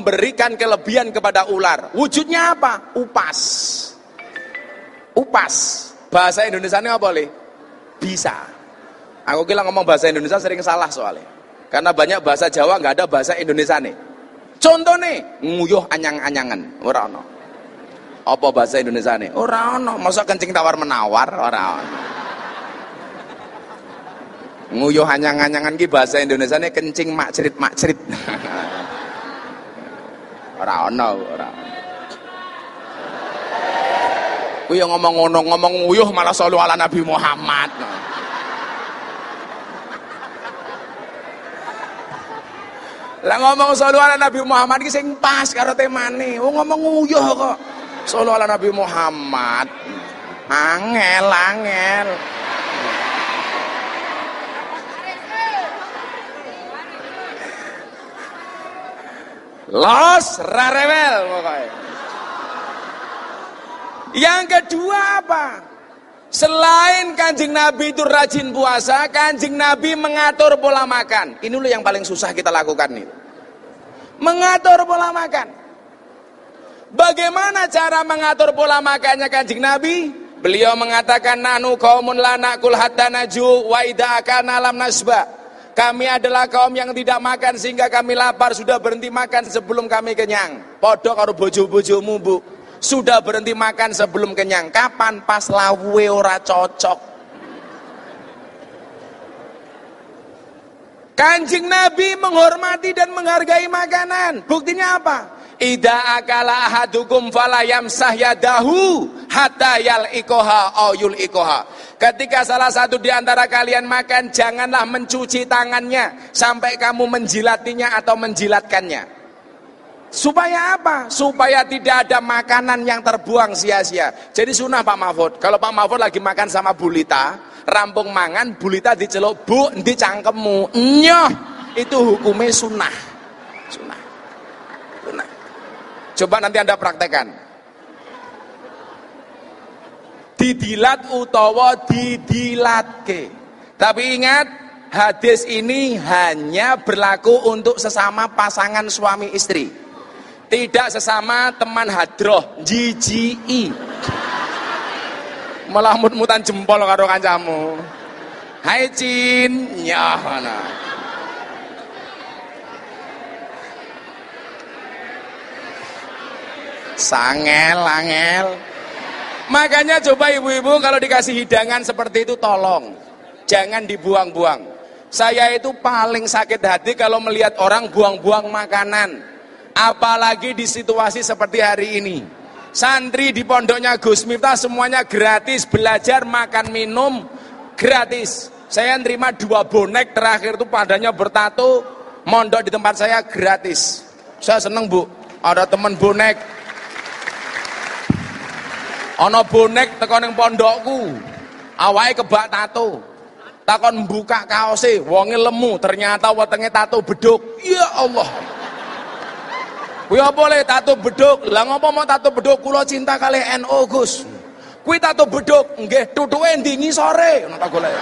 memberikan kelebihan kepada ular. Wujudnya apa? Upas. Upas. Bahasa Indonesia ini apa boleh? Bisa. Aku kira ngomong bahasa Indonesia sering salah soalnya. Karena banyak bahasa Jawa nggak ada bahasa Indonesia nih. Contoh nih, nguyuh anyang-anyangan. Ora ono. Apa bahasa Indonesia nih? Ora ono. Masa kencing tawar menawar? Ora ono. Nguyuh anyang-anyangan ki bahasa Indonesia nih kencing makcerit-makcerit. ora ono, ora. Kuwi ngomong ngono, ngomong nguyuh malah selalu ala Nabi Muhammad. Lah ngomong selalu ala Nabi Muhammad ki sing pas karo temane. Oh ngomong nguyuh kok. Selalu ala Nabi Muhammad. Angel, angel. Los rarewel pokoknya. Yang kedua apa? Selain kanjeng Nabi itu rajin puasa, kanjeng Nabi mengatur pola makan. Ini loh yang paling susah kita lakukan nih. Mengatur pola makan. Bagaimana cara mengatur pola makannya kanjeng Nabi? Beliau mengatakan nanu kaumun lana kul hatta naju wa idha akana lam nasba. Kami adalah kaum yang tidak makan sehingga kami lapar sudah berhenti makan sebelum kami kenyang. Podok karo bojo-bojomu, Bu. Sudah berhenti makan sebelum kenyang. Kapan pas lawe ora cocok? Kanjeng Nabi menghormati dan menghargai makanan. Buktinya apa? Ida akala ahadukum falayam sahyadahu hatta yal ikoha oyul ikoha. Ketika salah satu di antara kalian makan, janganlah mencuci tangannya sampai kamu menjilatinya atau menjilatkannya. Supaya apa? Supaya tidak ada makanan yang terbuang sia-sia. Jadi sunnah Pak Mahfud. Kalau Pak Mahfud lagi makan sama Bulita, rampung mangan, Bulita diceluk, bu, di cangkemmu. Nyoh, itu hukumnya sunnah. Sunnah. Sunnah. Coba nanti Anda praktekkan didilat utawa didilatke. Tapi ingat, hadis ini hanya berlaku untuk sesama pasangan suami istri. Tidak sesama teman hadroh, jiji. Malah mut-mutan jempol karo kancamu. Hai Cin, ya mana. Sangel, angel. Makanya coba ibu-ibu kalau dikasih hidangan seperti itu tolong jangan dibuang-buang. Saya itu paling sakit hati kalau melihat orang buang-buang makanan. Apalagi di situasi seperti hari ini. Santri di pondoknya Gus Miftah semuanya gratis, belajar, makan, minum gratis. Saya nerima dua bonek terakhir itu padanya bertato, mondok di tempat saya gratis. Saya seneng bu, ada teman bonek ana bonek teko ning pondokku. Awake kebak tato takon buka kaose wonge lemu ternyata wetenge tato beduk. Ya Allah. Kuwi le tato beduk? Lah ngopo mau tato beduk? Kula cinta kali NO Gus. Kuwi tato beduk nggih tutuke ndi ngisore ngono tak golek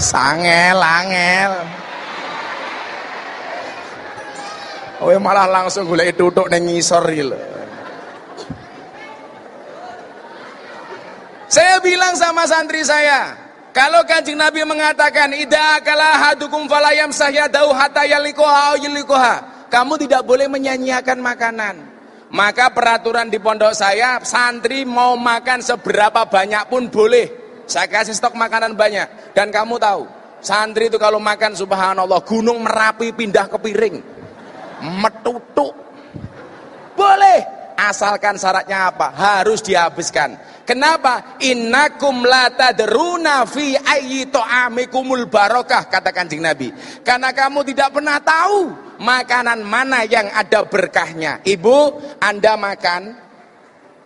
Sangel, angel. Kowe malah langsung ning ngisor iki lho. Saya bilang sama santri saya, kalau kanjeng Nabi mengatakan ida kala hadukum falayam sahyadahu hatta yalikoha yalikoha. Kamu tidak boleh menyanyiakan makanan. Maka peraturan di pondok saya, santri mau makan seberapa banyak pun boleh. Saya kasih stok makanan banyak. Dan kamu tahu, santri itu kalau makan subhanallah, gunung merapi pindah ke piring. Metutuk. Boleh. Asalkan syaratnya apa? Harus dihabiskan. Kenapa? Innakum la tadruna fi ayyi ta'amikumul barakah kata Kanjeng Nabi. Karena kamu tidak pernah tahu makanan mana yang ada berkahnya. Ibu, Anda makan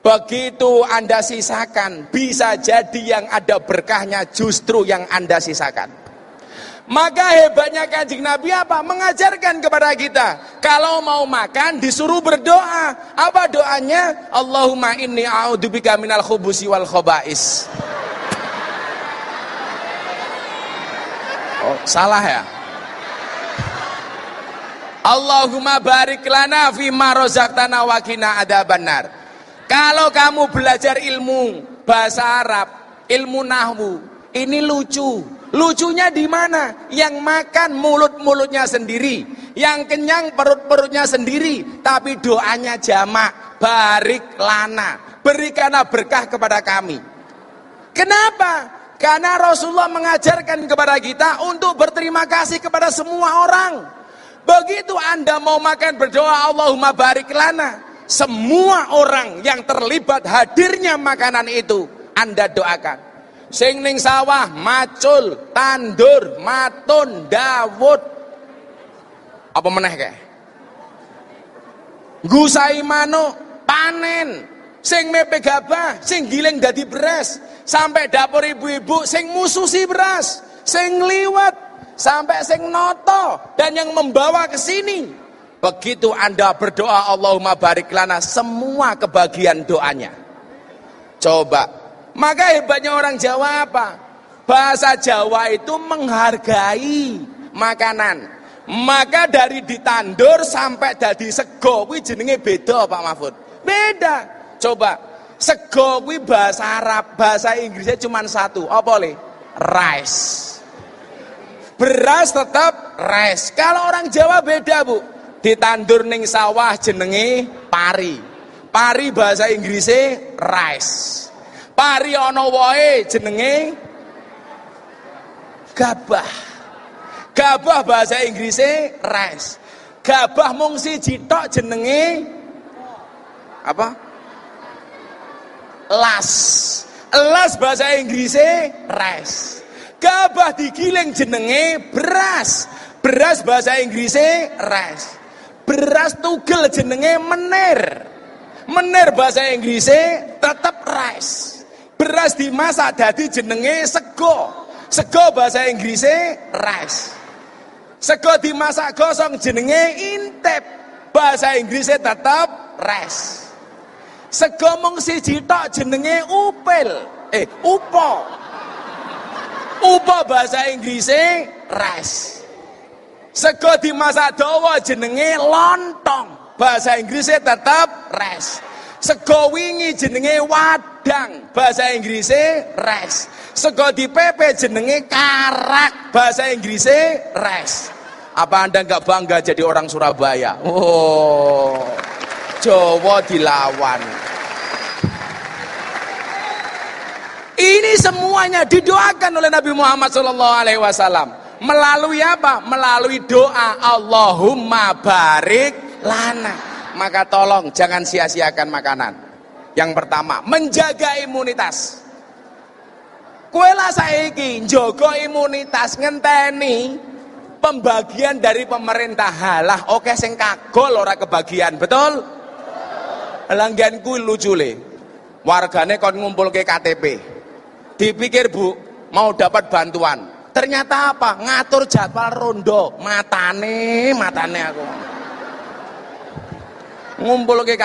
Begitu Anda sisakan, bisa jadi yang ada berkahnya justru yang Anda sisakan. Maka hebatnya kanjeng Nabi apa? Mengajarkan kepada kita. Kalau mau makan disuruh berdoa. Apa doanya? Allahumma inni a'udzubika minal khubusi wal khobais. Oh, salah ya? Allahumma barik lana rozaqtana wa qina adzabannar. Kalau kamu belajar ilmu bahasa Arab, ilmu nahwu, ini lucu. Lucunya di mana? Yang makan mulut-mulutnya sendiri, yang kenyang perut-perutnya sendiri, tapi doanya jamak. Barik lana, berikanlah berkah kepada kami. Kenapa? Karena Rasulullah mengajarkan kepada kita untuk berterima kasih kepada semua orang. Begitu Anda mau makan berdoa Allahumma barik lana. Semua orang yang terlibat hadirnya makanan itu Anda doakan. Sing ning sawah macul tandur matun dawud. Apa meneh kae gusai manuk panen. Sing mepe gabah sing giling dadi beras. Sampai dapur ibu-ibu sing mususi beras. Sing liwat sampai sing noto. Dan yang membawa ke sini begitu anda berdoa Allahumma barik lana semua kebagian doanya coba maka hebatnya orang Jawa apa? Bahasa Jawa itu menghargai makanan. Maka dari ditandur sampai dari sego kuwi jenenge beda Pak Mahfud. Beda. Coba sego bahasa Arab, bahasa Inggrisnya cuma satu. Apa le? Rice. Beras tetap rice. Kalau orang Jawa beda, Bu. Ditandur ning sawah jenenge pari. Pari bahasa Inggrisnya rice. Pari ana wae jenenge gabah. Gabah bahasa Inggrisnya rice. Gabah mung siji tok jenenge apa? Las. Las bahasa Inggrisnya rice. Gabah digiling jenenge beras. Beras bahasa Inggrisnya rice. Beras tugel jenenge menir. Menir bahasa Inggrisnya tetap rice. Beras dimasak dadi jenenge sego. Sego bahasa Inggrisnya rice. Sego dimasak gosong jenenge intep bahasa Inggrisnya tetap rice. Sego mung siji tok jenenge upil. Eh upo. Upo bahasa Inggrisnya rice sego dimasak dawa jenenge lontong bahasa Inggrisnya tetap rice Sego wingi jenenge wadang, bahasa Inggrisnya res. Sego dipepe jenenge karak, bahasa Inggrisnya res. Apa Anda nggak bangga jadi orang Surabaya? Oh, Jawa dilawan. Ini semuanya didoakan oleh Nabi Muhammad SAW melalui apa? Melalui doa Allahumma barik lana maka tolong jangan sia-siakan makanan. Yang pertama, menjaga imunitas. Kue lah saiki njogo imunitas ngenteni pembagian dari pemerintah halah oke sing kagol ora kebagian, betul? Langgan ku lucu le. Wargane kon ngumpul ke KTP. Dipikir Bu, mau dapat bantuan. Ternyata apa? Ngatur jadwal rondo. Matane, matane aku ngumpul ke